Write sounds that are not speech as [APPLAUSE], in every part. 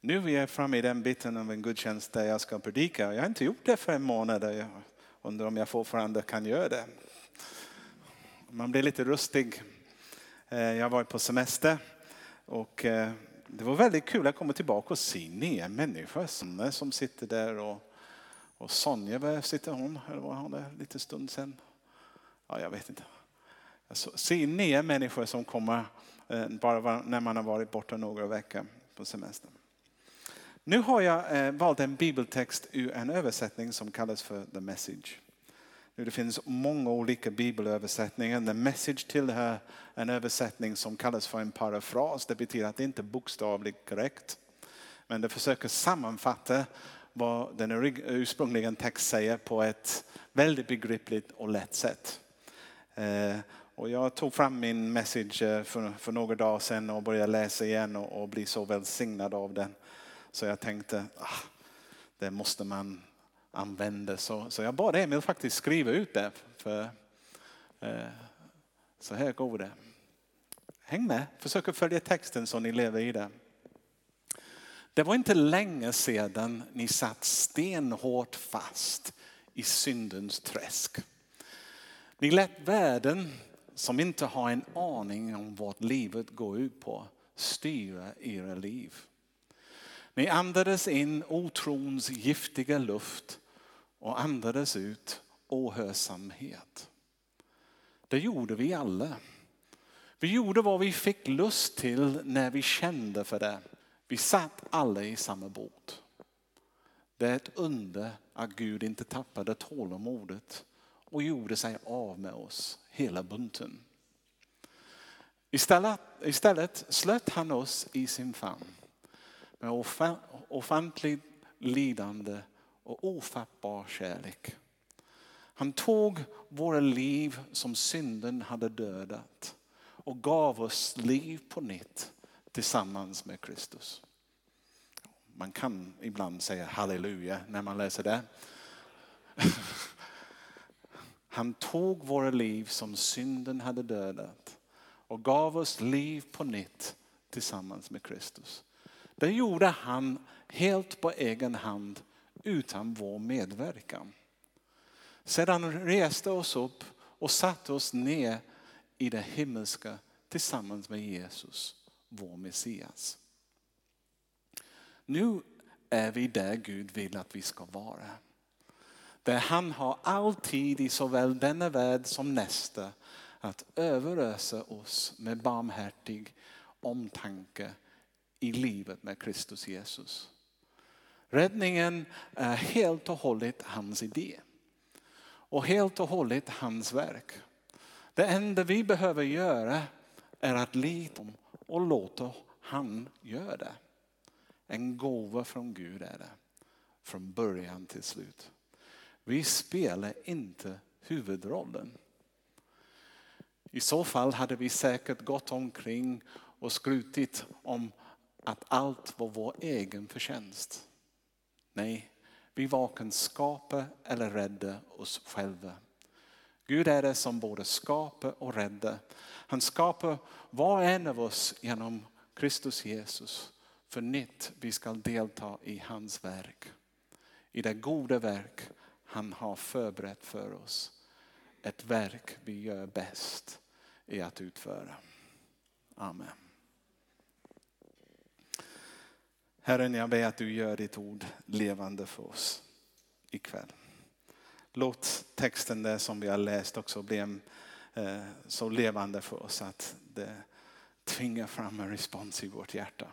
Nu är vi framme i den biten av en gudstjänst där jag ska predika. Jag har inte gjort det för en månad. Jag undrar om jag fortfarande kan göra det. Man blir lite rustig. Eh, jag har varit på semester och eh, det var väldigt kul att komma tillbaka och se nya människor eh, som sitter där och, och Sonja, var sitter hon? Eller var hon där lite stund sedan? Ja, jag vet inte. Alltså, se nya människor som kommer bara när man har varit borta några veckor på semestern. Nu har jag eh, valt en bibeltext ur en översättning som kallas för The Message. Det finns många olika bibelöversättningar. The Message tillhör en översättning som kallas för en parafras. Det betyder att det inte är bokstavligt korrekt. Men det försöker sammanfatta vad den ursprungliga text säger på ett väldigt begripligt och lätt sätt. Eh, och jag tog fram min message eh, för, för några dagar sedan och började läsa igen och, och bli så välsignad av den. Så jag tänkte, ah, det måste man använda. Så, så jag bad Emil faktiskt skriva ut det. För, eh, så här går det. Häng med, försök att följa texten så ni lever i det. Det var inte länge sedan ni satt stenhårt fast i syndens träsk. Ni lät världen som inte har en aning om vad livet går ut på styra era liv. Ni andades in otrons giftiga luft och andades ut ohörsamhet. Det gjorde vi alla. Vi gjorde vad vi fick lust till när vi kände för det. Vi satt alla i samma båt. Det är ett under att Gud inte tappade tålamodet och gjorde sig av med oss, hela bunten. Istället, istället slöt han oss i sin famn med offentligt lidande och ofattbar kärlek. Han tog våra liv som synden hade dödat och gav oss liv på nytt tillsammans med Kristus. Man kan ibland säga halleluja när man läser det. [LAUGHS] Han tog våra liv som synden hade dödat och gav oss liv på nytt tillsammans med Kristus. Det gjorde han helt på egen hand utan vår medverkan. Sedan reste oss upp och satte oss ner i det himmelska tillsammans med Jesus, vår Messias. Nu är vi där Gud vill att vi ska vara. Där han har alltid i såväl denna värld som nästa att överösa oss med barmhärtig omtanke i livet med Kristus Jesus. Räddningen är helt och hållet hans idé. Och helt och hållet hans verk. Det enda vi behöver göra är att lita och låta han göra det. En gåva från Gud är det. Från början till slut. Vi spelar inte huvudrollen. I så fall hade vi säkert gått omkring och skrutit om att allt var vår egen förtjänst. Nej, vi varken skapar eller räddar oss själva. Gud är det som både skapar och räddar. Han skapar var och en av oss genom Kristus Jesus. För nytt vi ska delta i hans verk. I det goda verk han har förberett för oss. Ett verk vi gör bäst i att utföra. Amen. Herren, jag ber att du gör ditt ord levande för oss ikväll. Låt texten där som vi har läst också bli en, eh, så levande för oss att det tvingar fram en respons i vårt hjärta.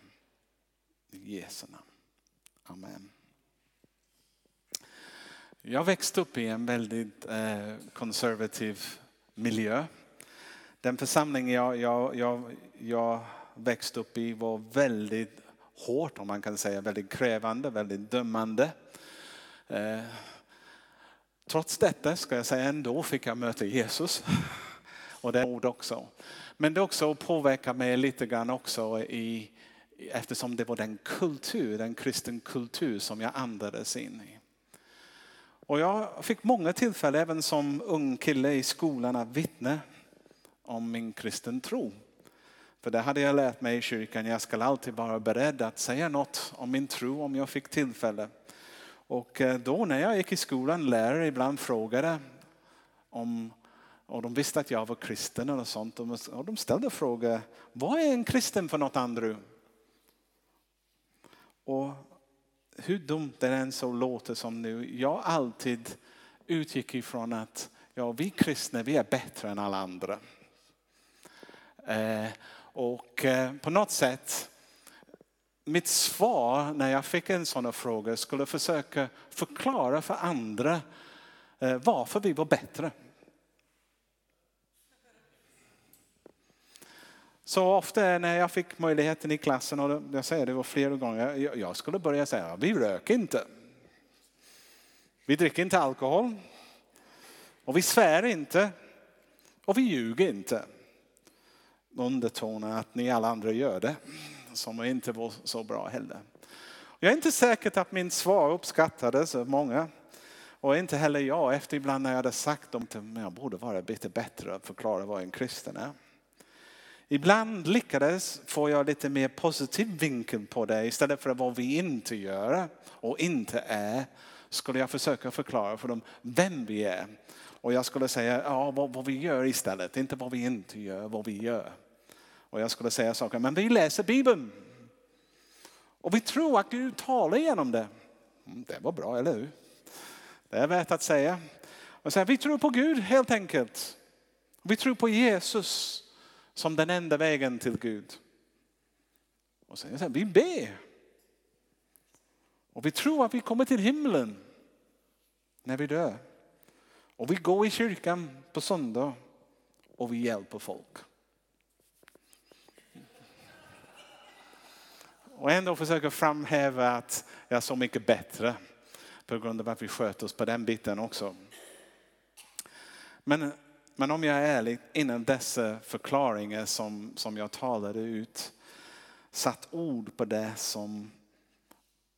I Jesu namn. Amen. Jag växte upp i en väldigt eh, konservativ miljö. Den församling jag, jag, jag, jag växte upp i var väldigt hårt, om man kan säga, väldigt krävande, väldigt dömande. Eh, trots detta ska jag säga ändå fick jag möta Jesus. Och det är ord också. Men det också påverkar mig lite grann också i, eftersom det var den kultur, den kristen kultur som jag andades in i. Och jag fick många tillfällen, även som ung kille i skolan, att vittna om min kristen tro. För det hade jag lärt mig i kyrkan. Jag ska alltid vara beredd att säga något om min tro om jag fick tillfälle. Och eh, då när jag gick i skolan, lärare ibland frågade om, och de visste att jag var kristen eller sånt. Och de ställde frågor, vad är en kristen för något Andrew? Och hur dumt det än så låter som nu, jag alltid utgick ifrån att ja, vi kristna vi är bättre än alla andra. Eh, och eh, på något sätt, mitt svar när jag fick en sån fråga skulle försöka förklara för andra eh, varför vi var bättre. Så ofta när jag fick möjligheten i klassen, och jag säger det var flera gånger, jag skulle börja säga vi röker inte. Vi dricker inte alkohol. Och vi svär inte. Och vi ljuger inte. Undertonar att ni alla andra gör det. Som inte var så bra heller. Jag är inte säker att min svar uppskattades av många. Och inte heller jag efter ibland när jag hade sagt dem, men jag borde vara lite bättre att förklara vad en kristen är. Ibland lyckades få jag lite mer positiv vinkel på det istället för vad vi inte gör och inte är. Skulle jag försöka förklara för dem vem vi är. Och jag skulle säga ja, vad, vad vi gör istället, inte vad vi inte gör, vad vi gör. Och jag skulle säga saker, men vi läser Bibeln. Och vi tror att Gud talar genom det. Mm, det var bra, eller hur? Det är värt att säga. Och säga, vi tror på Gud helt enkelt. Vi tror på Jesus som den enda vägen till Gud. Och sen säger vi ber. Och vi tror att vi kommer till himlen när vi dör. Och vi går i kyrkan på söndag och vi hjälper folk. Och ändå försöker framhäva att jag är så mycket bättre på grund av att vi sköter oss på den biten också. Men men om jag är ärlig, innan dessa förklaringar som, som jag talade ut, satt ord på det som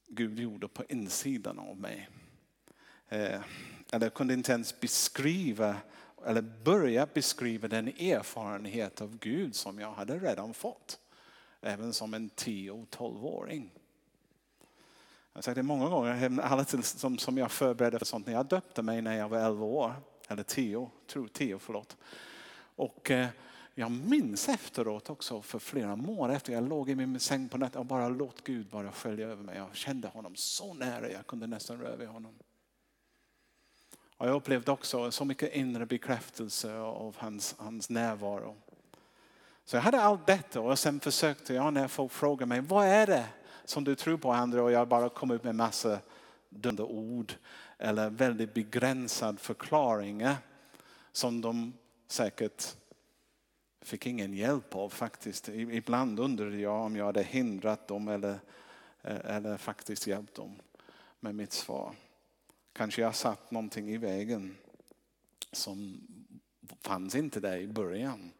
Gud gjorde på insidan av mig. Eh, eller kunde inte ens beskriva, eller börja beskriva den erfarenhet av Gud som jag hade redan fått. Även som en 10-12-åring. Jag har sagt det många gånger, alla som, som jag förberedde för sånt, när jag döpte mig när jag var 11 år eller tio, tror tio förlåt. Och eh, jag minns efteråt också för flera månader efter jag låg i min säng på natten och bara låt Gud bara skölja över mig. Jag kände honom så nära, jag kunde nästan röra vid honom. Och jag upplevde också så mycket inre bekräftelse av hans, hans närvaro. Så jag hade allt detta och sen försökte jag när folk frågade mig, vad är det som du tror på Andra? Och jag bara kom ut med massa dömda ord eller väldigt begränsad förklaringar eh, som de säkert fick ingen hjälp av faktiskt. Ibland undrade jag om jag hade hindrat dem eller, eh, eller faktiskt hjälpt dem med mitt svar. Kanske jag satt någonting i vägen som fanns inte där i början.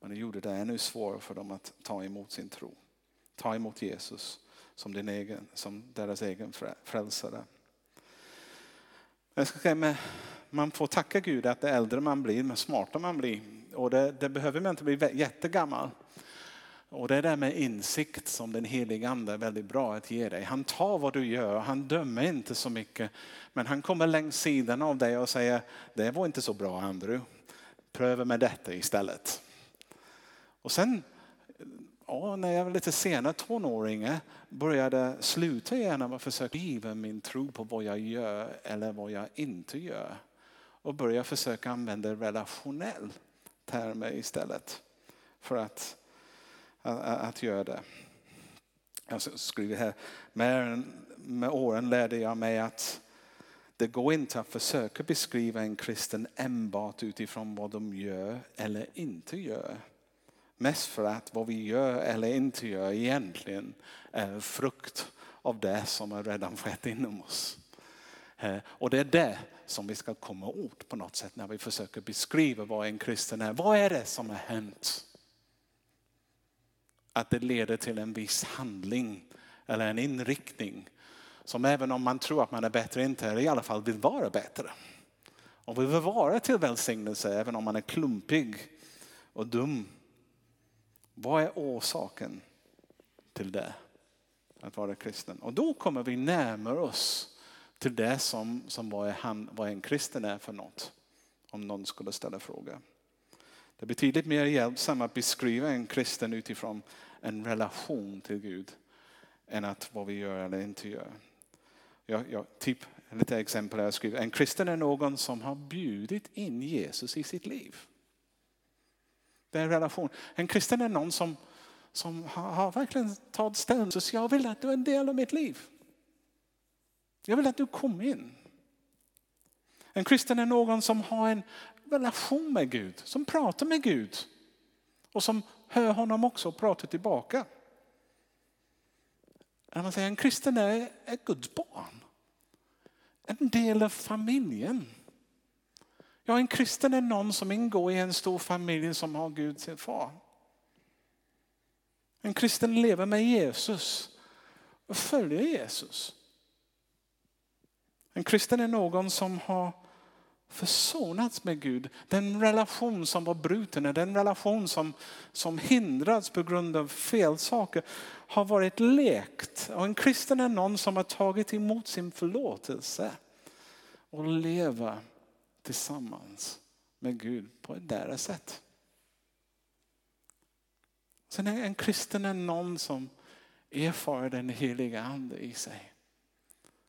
Men det gjorde det ännu svårare för dem att ta emot sin tro. Ta emot Jesus som, din egen, som deras egen frälsare. Jag ska säga, man får tacka Gud att det äldre man blir, det smartare man blir. Och det, det behöver man inte bli jättegammal. Och det är det med insikt som den helige ande är väldigt bra att ge dig. Han tar vad du gör, han dömer inte så mycket. Men han kommer längs sidan av dig och säger, det var inte så bra Andrew. Pröva med detta istället. Och sen ja, när jag var lite senare tonåring började sluta gärna att försöka driva min tro på vad jag gör eller vad jag inte gör. Och börja försöka använda relationell termer istället för att, att, att göra det. Jag skriver här, med, med åren lärde jag mig att det går inte att försöka beskriva en kristen enbart utifrån vad de gör eller inte gör. Mest för att vad vi gör eller inte gör egentligen är frukt av det som har redan skett inom oss. Eh, och det är det som vi ska komma åt på något sätt när vi försöker beskriva vad en kristen är. Vad är det som har hänt? Att det leder till en viss handling eller en inriktning som även om man tror att man är bättre inte är i alla fall vill vara bättre. Och vill vara till välsignelse även om man är klumpig och dum vad är orsaken till det? Att vara kristen. Och då kommer vi närmare oss till det som, som vad, han, vad en kristen är för något. Om någon skulle ställa fråga. Det är betydligt mer hjälpsamt att beskriva en kristen utifrån en relation till Gud än att vad vi gör eller inte gör. Jag, jag, typ, lite exempel jag skriver. En kristen är någon som har bjudit in Jesus i sitt liv. Det är en relation. En kristen är någon som, som har, har verkligen tagit ställning. Så jag vill att du är en del av mitt liv. Jag vill att du kommer in. En kristen är någon som har en relation med Gud, som pratar med Gud och som hör honom också prata tillbaka. När man säger en kristen är, är Guds barn. En del av familjen. Ja, en kristen är någon som ingår i en stor familj som har Gud sin far. En kristen lever med Jesus och följer Jesus. En kristen är någon som har försonats med Gud. Den relation som var bruten, den relation som, som hindrats på grund av fel saker har varit lekt. Och en kristen är någon som har tagit emot sin förlåtelse och lever tillsammans med Gud på ett sätt. Sen är en kristen är någon som erfar den heliga ande i sig.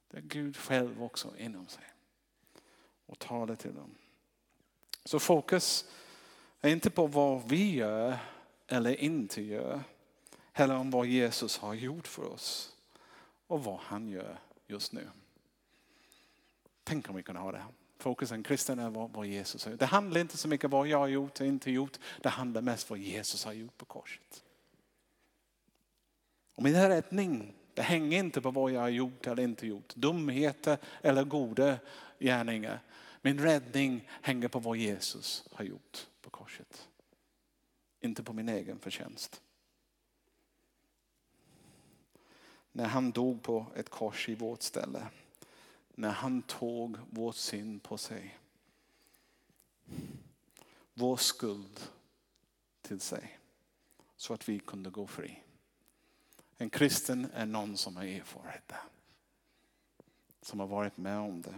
Det är Gud själv också inom sig. Och talar till dem. Så fokus är inte på vad vi gör eller inte gör. Eller om vad Jesus har gjort för oss. Och vad han gör just nu. Tänk om vi kunde ha det. Fokusen kristen är vad, vad Jesus har gjort. Det handlar inte så mycket om vad jag har gjort och inte gjort. Det handlar mest om vad Jesus har gjort på korset. Och min räddning det hänger inte på vad jag har gjort eller inte gjort. Dumheter eller goda gärningar. Min räddning hänger på vad Jesus har gjort på korset. Inte på min egen förtjänst. När han dog på ett kors i vårt ställe. När han tog vår synd på sig. Vår skuld till sig. Så att vi kunde gå fri. En kristen är någon som har erfarit det. Som har varit med om det.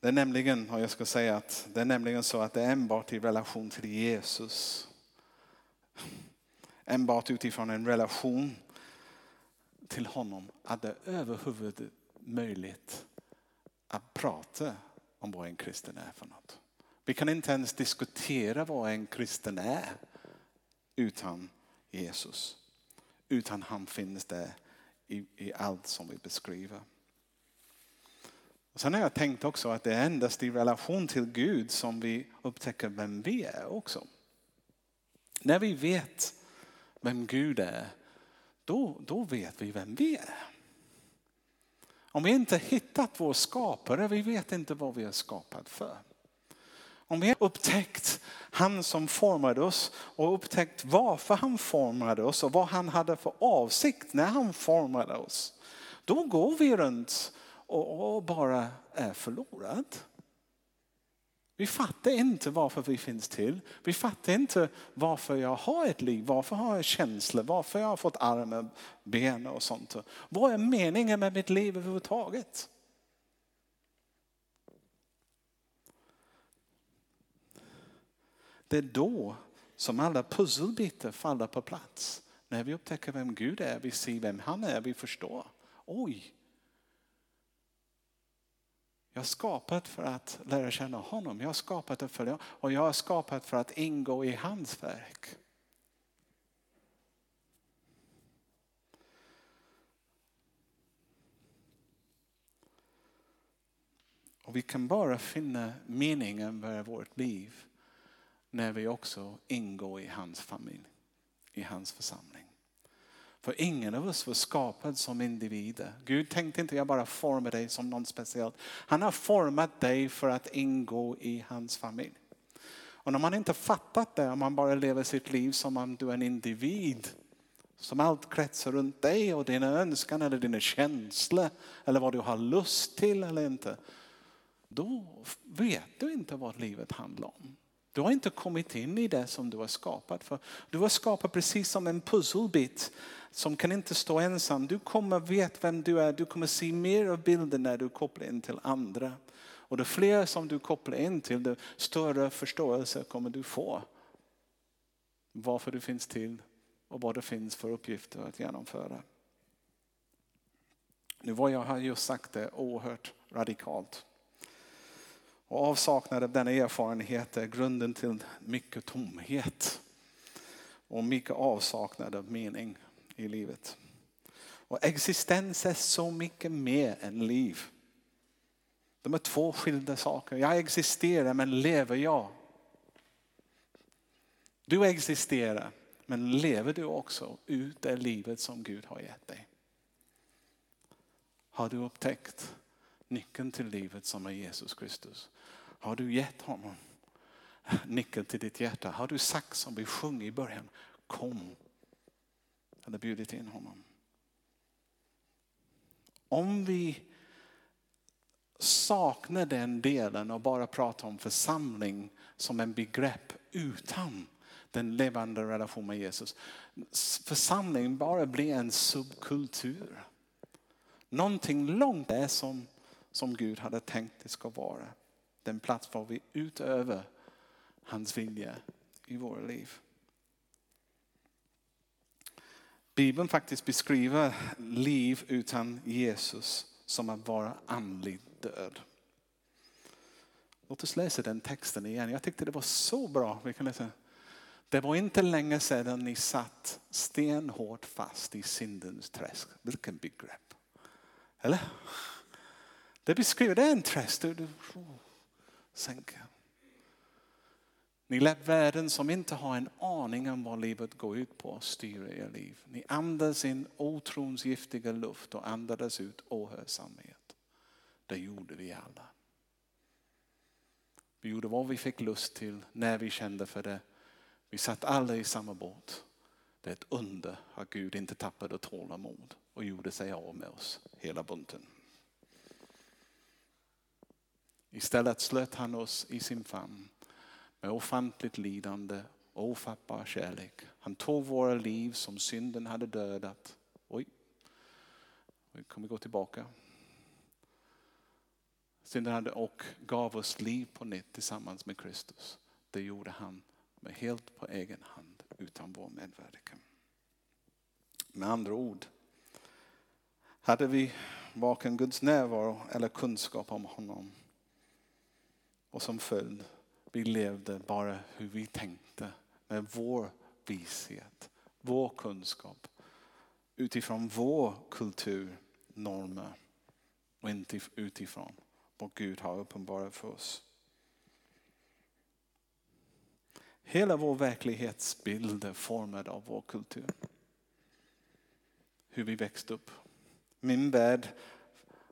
Det är nämligen, och jag ska säga att det är nämligen så att det är enbart i relation till Jesus. Enbart utifrån en relation till honom att det överhuvudtaget möjligt att prata om vad en kristen är för något. Vi kan inte ens diskutera vad en kristen är utan Jesus. Utan han finns där i, i allt som vi beskriver. Och sen har jag tänkt också att det är endast i relation till Gud som vi upptäcker vem vi är också. När vi vet vem Gud är, då, då vet vi vem vi är. Om vi inte hittat vår skapare, vi vet inte vad vi är skapade för. Om vi har upptäckt han som formade oss och upptäckt varför han formade oss och vad han hade för avsikt när han formade oss. Då går vi runt och, bara är förlorad. Vi fattar inte varför vi finns till. Vi fattar inte varför jag har ett liv, varför har jag känslor, varför jag har fått armar, ben och sånt. Vad är meningen med mitt liv överhuvudtaget? Det är då som alla pusselbitar faller på plats. När vi upptäcker vem Gud är, vi ser vem han är, vi förstår. Oj, jag har skapat för att lära känna honom. Jag har skapat att följa och jag har skapat för att ingå i hans verk. Och vi kan bara finna meningen med vårt liv när vi också ingår i hans familj, i hans församling. För ingen av oss var skapad som individer. Gud tänkte inte jag bara forma dig som någon speciellt. Han har format dig för att ingå i hans familj. Och när man inte fattat det, om man bara lever sitt liv som om du är en individ, som allt kretsar runt dig och dina önskan eller dina känslor eller vad du har lust till eller inte. Då vet du inte vad livet handlar om. Du har inte kommit in i det som du har skapat för. Du har skapat precis som en pusselbit som kan inte stå ensam. Du kommer veta vem du är. Du kommer se mer av bilden när du kopplar in till andra. Och det fler som du kopplar in till, det större förståelse kommer du få. Varför du finns till och vad det finns för uppgifter att genomföra. Nu var jag har just sagt är oerhört radikalt. Och avsaknad av denna erfarenhet är grunden till mycket tomhet. Och mycket avsaknad av mening i livet. Och existens är så mycket mer än liv. De är två skilda saker. Jag existerar men lever jag? Du existerar men lever du också ut det livet som Gud har gett dig? Har du upptäckt nyckeln till livet som är Jesus Kristus? Har du gett honom nyckeln till ditt hjärta? Har du sagt som vi sjöng i början, kom. Eller bjudit in honom. Om vi saknar den delen och bara pratar om församling som en begrepp utan den levande relationen med Jesus. Församling bara blir en subkultur. Någonting långt är som, som Gud hade tänkt det ska vara. Den plats var vi utöver hans vilja i våra liv. Bibeln faktiskt beskriver liv utan Jesus som att vara andlig död. Låt oss läsa den texten igen. Jag tyckte det var så bra. Vi kan läsa. Det var inte länge sedan ni satt stenhårt fast i syndens träsk. Vilken begrepp. Eller? Det beskriver, det är en tröst. Du, du, sänker. Ni lät världen som inte har en aning om vad livet går ut på styra er liv. Ni andades in otrons giftiga luft och andades ut ohörsamhet. Det gjorde vi alla. Vi gjorde vad vi fick lust till när vi kände för det. Vi satt alla i samma båt. Det är ett under att Gud inte tappade tålamod och gjorde sig av med oss, hela bunten. Istället slöt han oss i sin famn med ofantligt lidande och ofattbar kärlek. Han tog våra liv som synden hade dödat. Oj, vi kommer gå tillbaka. Synden hade och gav oss liv på nytt tillsammans med Kristus. Det gjorde han med helt på egen hand utan vår medverkan. Med andra ord, hade vi varken Guds närvaro eller kunskap om honom och som följd, vi levde bara hur vi tänkte med vår vishet, vår kunskap utifrån vår kultur, normer och inte utifrån vad Gud har uppenbarat för oss. Hela vår verklighetsbild är formad av vår kultur. Hur vi växte upp. Min värld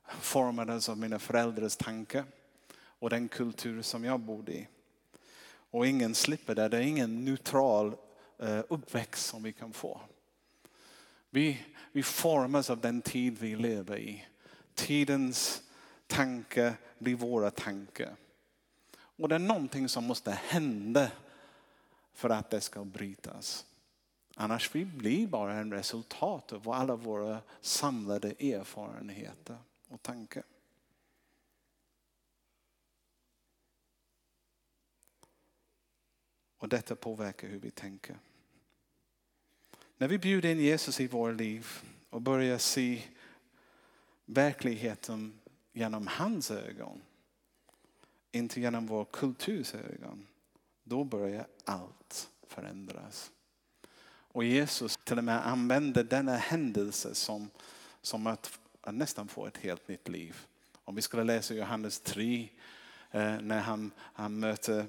formades av mina föräldrars tankar och den kultur som jag bodde i. Och ingen slipper det. Det är ingen neutral eh, uppväxt som vi kan få. Vi, vi formas av den tid vi lever i. Tidens tankar blir våra tankar. Och det är någonting som måste hända för att det ska brytas. Annars vi blir bara en resultat av alla våra samlade erfarenheter och tankar. Och detta påverkar hur vi tänker. När vi bjuder in Jesus i våra liv och börjar se verkligheten genom hans ögon, inte genom vår kulturs ögon, då börjar allt förändras. Och Jesus till och med använder denna händelse som, som att, att nästan få ett helt nytt liv. Om vi skulle läsa Johannes 3 eh, när han, han möter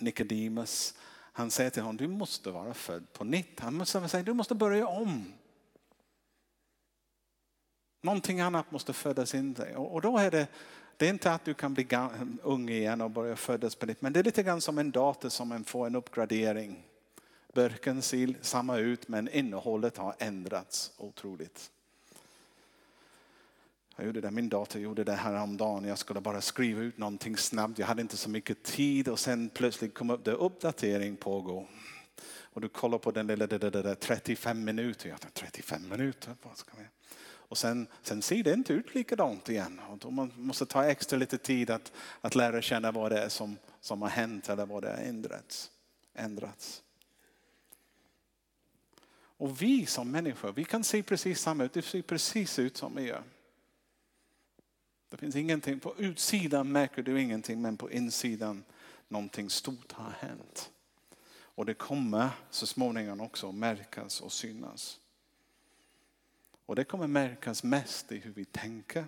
Nikodemus. Han säger till honom, du måste vara född på nytt. Han måste säga, du måste börja om. Någonting annat måste födas in dig. Och då är det, det är inte att du kan bli ung igen och börja födas på nytt. Men det är lite grann som en dator som får en uppgradering. Burken ser samma ut men innehållet har ändrats otroligt. Jag gjorde det, min dator gjorde det här om dagen. Jag skulle bara skriva ut någonting snabbt. Jag hade inte så mycket tid och sen plötsligt kom upp det uppdatering pågår. Och du kollar på den lilla, 35 minuter. Jag tänkte 35 minuter, vad ska vi? Och sen, sen ser det inte ut likadant igen. Och då man måste ta extra lite tid att, att lära känna vad det är som, som har hänt eller vad det har ändrats. ändrats. Och vi som människor, vi kan se precis samma ut. Det ser precis ut som vi gör. Det finns ingenting, på utsidan märker du ingenting men på insidan någonting stort har hänt. Och det kommer så småningom också märkas och synas. Och det kommer märkas mest i hur vi tänker,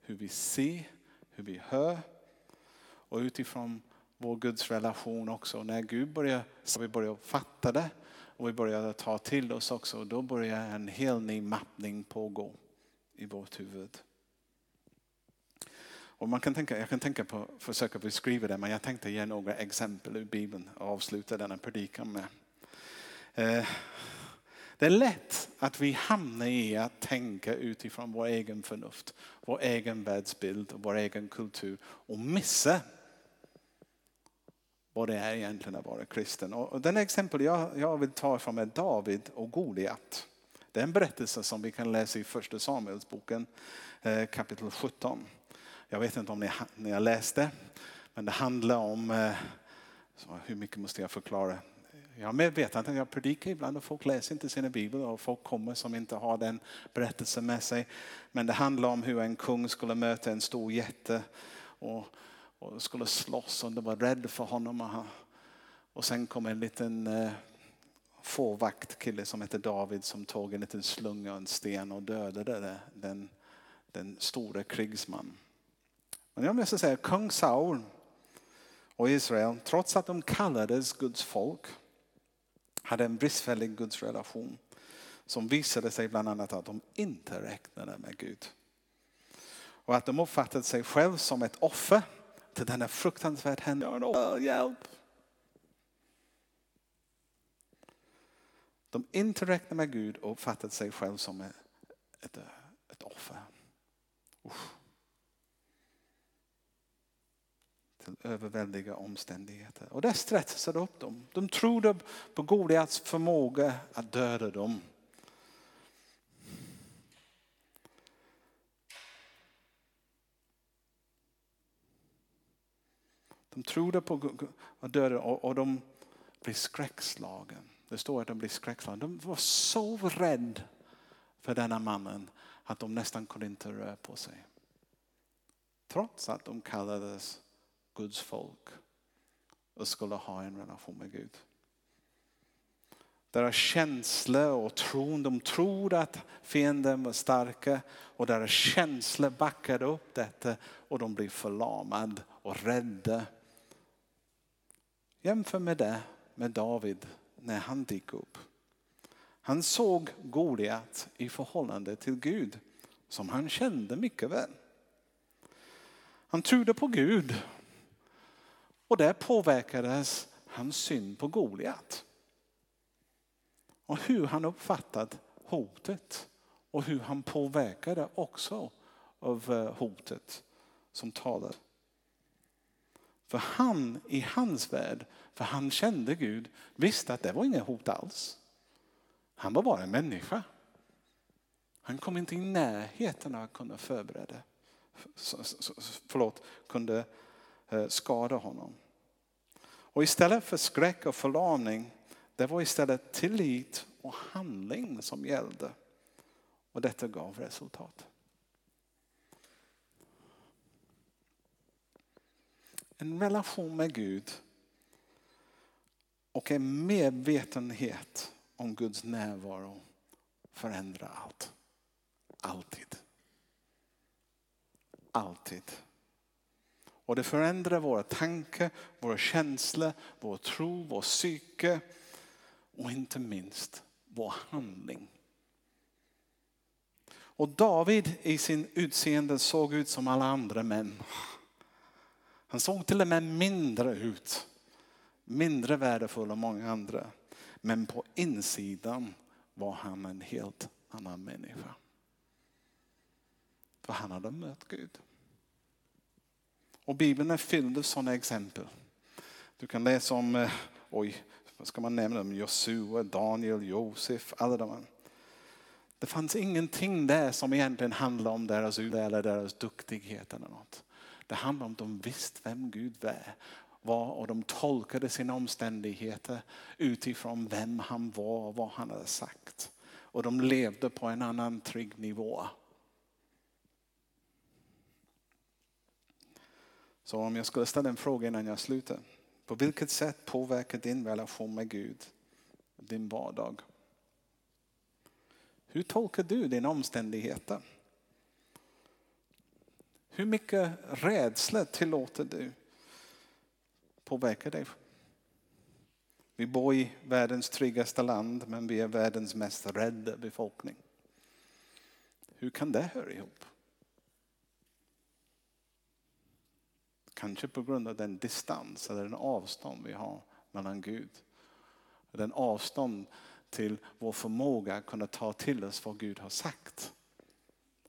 hur vi ser, hur vi hör. Och utifrån vår Guds relation också. När Gud börjar, så vi börjar fatta det och vi börjar ta till oss också. Då börjar en hel ny mappning pågå i vårt huvud. Och man kan tänka, jag kan tänka på, försöka beskriva det, men jag tänkte ge några exempel ur Bibeln och avsluta denna predikan med. Eh, det är lätt att vi hamnar i att tänka utifrån vår egen förnuft, vår egen världsbild och vår egen kultur och missa vad det är egentligen att vara kristen. Och den exempel jag, jag vill ta ifrån är David och Goliat. Det är en berättelse som vi kan läsa i första Samuelsboken eh, kapitel 17. Jag vet inte om ni, ni har läst det, men det handlar om, eh, så hur mycket måste jag förklara? Jag är medveten att jag predikar ibland och folk läser inte sina biblar och folk kommer som inte har den berättelsen med sig. Men det handlar om hur en kung skulle möta en stor jätte och, och skulle slåss och de var rädd för honom. Och sen kom en liten eh, fåvaktkille som hette David som tog en liten slunga och en sten och dödade den, den stora krigsmannen. Men jag måste säga kung Saul och Israel, trots att de kallades Guds folk, hade en bristfällig Guds relation som visade sig bland annat att de inte räknade med Gud. Och att de uppfattade sig själv som ett offer till denna fruktansvärt händelse. Hjälp! De inte räknade med Gud och uppfattade sig själv som ett, ett, ett offer. Usch. till överväldiga omständigheter. Och det stressade upp dem. De trodde på Goliats förmåga att döda dem. De trodde på att döda och de blev skräckslagen. Det står att de blev skräckslagen. De var så rädda för denna mannen att de nästan kunde inte röra på sig. Trots att de kallades Guds folk och skulle ha en relation med Gud. Deras känslor och tron, de tror att fienden var starka och deras känslor backade upp detta och de blev förlamade och rädda. Jämför med det med David när han gick upp. Han såg Goliat i förhållande till Gud som han kände mycket väl. Han trodde på Gud och där påverkades hans syn på Goliat. Och hur han uppfattat hotet och hur han påverkade också av eh, hotet som talade. För han i hans värld, för han kände Gud, visste att det var inget hot alls. Han var bara en människa. Han kom inte i närheten av att kunna förbereda, förlåt, kunde Eh, skada honom. Och istället för skräck och förlamning, det var istället tillit och handling som gällde. Och detta gav resultat. En relation med Gud och en medvetenhet om Guds närvaro förändrar allt. Alltid. Alltid. Och det förändrar våra tankar, våra känslor, vår tro, vår psyke och inte minst vår handling. Och David i sin utseende såg ut som alla andra män. Han såg till och med mindre ut. Mindre värdefull än många andra. Men på insidan var han en helt annan människa. För han hade mött Gud. Och Bibeln är fylld av sådana exempel. Du kan läsa om, eh, oj, vad ska man nämna? Om Josua, Daniel, Josef, alla de här. Det fanns ingenting där som egentligen handlade om deras udde eller deras duktighet eller något. Det handlade om att de visste vem Gud var och de tolkade sina omständigheter utifrån vem han var och vad han hade sagt. Och de levde på en annan trygg nivå. Så om jag skulle ställa en fråga innan jag slutar. På vilket sätt påverkar din relation med Gud din vardag? Hur tolkar du dina omständigheter? Hur mycket rädsla tillåter du påverka dig? Vi bor i världens tryggaste land men vi är världens mest rädda befolkning. Hur kan det höra ihop? Kanske på grund av den distans eller den avstånd vi har mellan Gud. Den avstånd till vår förmåga att kunna ta till oss vad Gud har sagt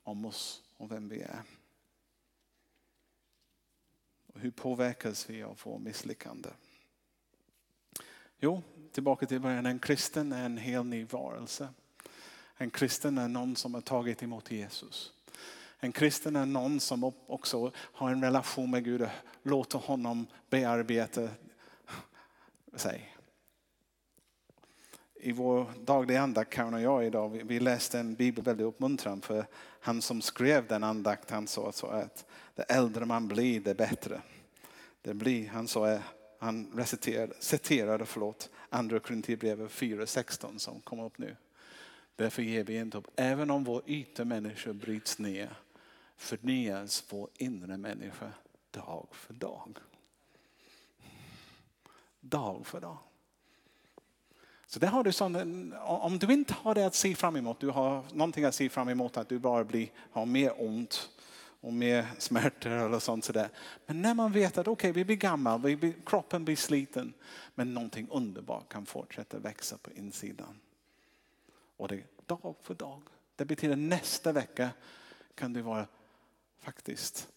om oss och vem vi är. Och hur påverkas vi av vår misslyckande? Jo, tillbaka till början. En kristen är en helt ny varelse. En kristen är någon som har tagit emot Jesus. En kristen är någon som också har en relation med Gud och låter honom bearbeta sig. I vår dagliga andakt, Karin och jag idag, vi läste en bibel väldigt uppmuntrande för han som skrev den andakt han sa så att det äldre man blir det bättre. Det blir, han sa, eh, han reciterade, citerade förlåt, andra Korinthierbrevet 4.16 som kom upp nu. Därför ger vi inte upp. Även om vår yta människor bryts ner förnyas vår inre människa dag för dag. Dag för dag. Så där har du sån, om du inte har det att se fram emot, du har någonting att se fram emot att du bara blir, har mer ont och mer smärtor eller sånt sådär. Men när man vet att okej, okay, vi blir gamla, vi blir, kroppen blir sliten, men någonting underbart kan fortsätta växa på insidan. Och det är dag för dag. Det betyder nästa vecka kan du vara faktiskt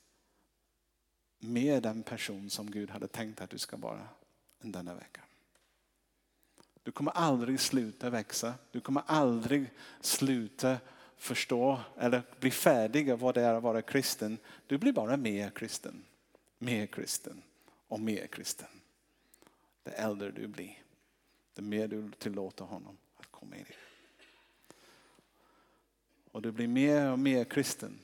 mer den person som Gud hade tänkt att du ska vara än denna vecka. Du kommer aldrig sluta växa. Du kommer aldrig sluta förstå eller bli färdig av vad det är att vara kristen. Du blir bara mer kristen, mer kristen och mer kristen. Det äldre du blir, det mer du tillåter honom att komma in i. Och du blir mer och mer kristen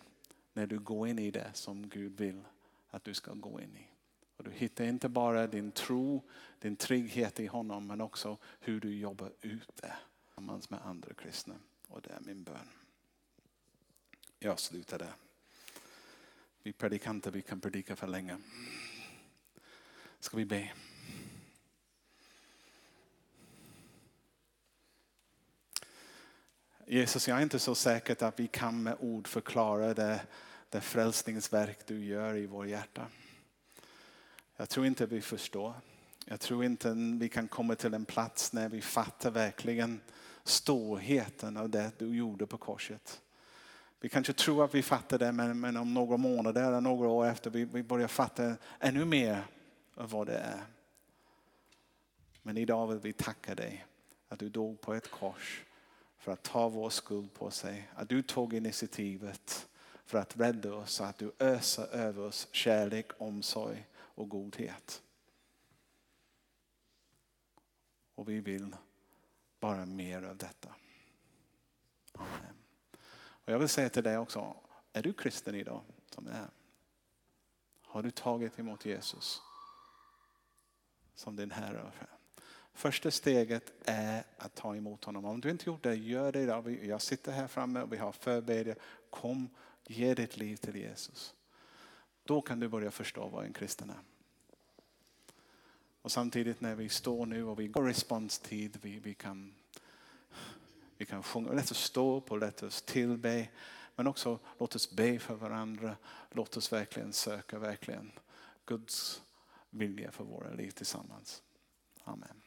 när du går in i det som Gud vill att du ska gå in i. Och du hittar inte bara din tro, din trygghet i honom men också hur du jobbar ut det tillsammans med andra kristna. Och det är min bön. Jag slutar där. Vi predikanter vi kan predika för länge. Ska vi be? Jesus, jag är inte så säker att vi kan med ord förklara det det frälsningsverk du gör i vår hjärta. Jag tror inte vi förstår. Jag tror inte vi kan komma till en plats när vi fattar verkligen storheten av det du gjorde på korset. Vi kanske tror att vi fattar det men, men om några månader eller några år efter vi, vi börjar fatta ännu mer av vad det är. Men idag vill vi tacka dig att du dog på ett kors för att ta vår skuld på sig. Att du tog initiativet för att rädda oss så att du öser över oss kärlek, omsorg och godhet. Och vi vill bara mer av detta. Amen. Och jag vill säga till dig också, är du kristen idag som är? Har du tagit emot Jesus som din Herre? Första steget är att ta emot honom. Om du inte gjort det, gör det idag. Jag sitter här framme och vi har förbedjare. Kom Ge ditt liv till Jesus. Då kan du börja förstå vad en kristen är. Och samtidigt när vi står nu och vi går responstid, vi, vi, kan, vi kan sjunga, låt oss stå upp och låt oss tillbe. Men också låt oss be för varandra. Låt oss verkligen söka verkligen Guds vilja för våra liv tillsammans. Amen.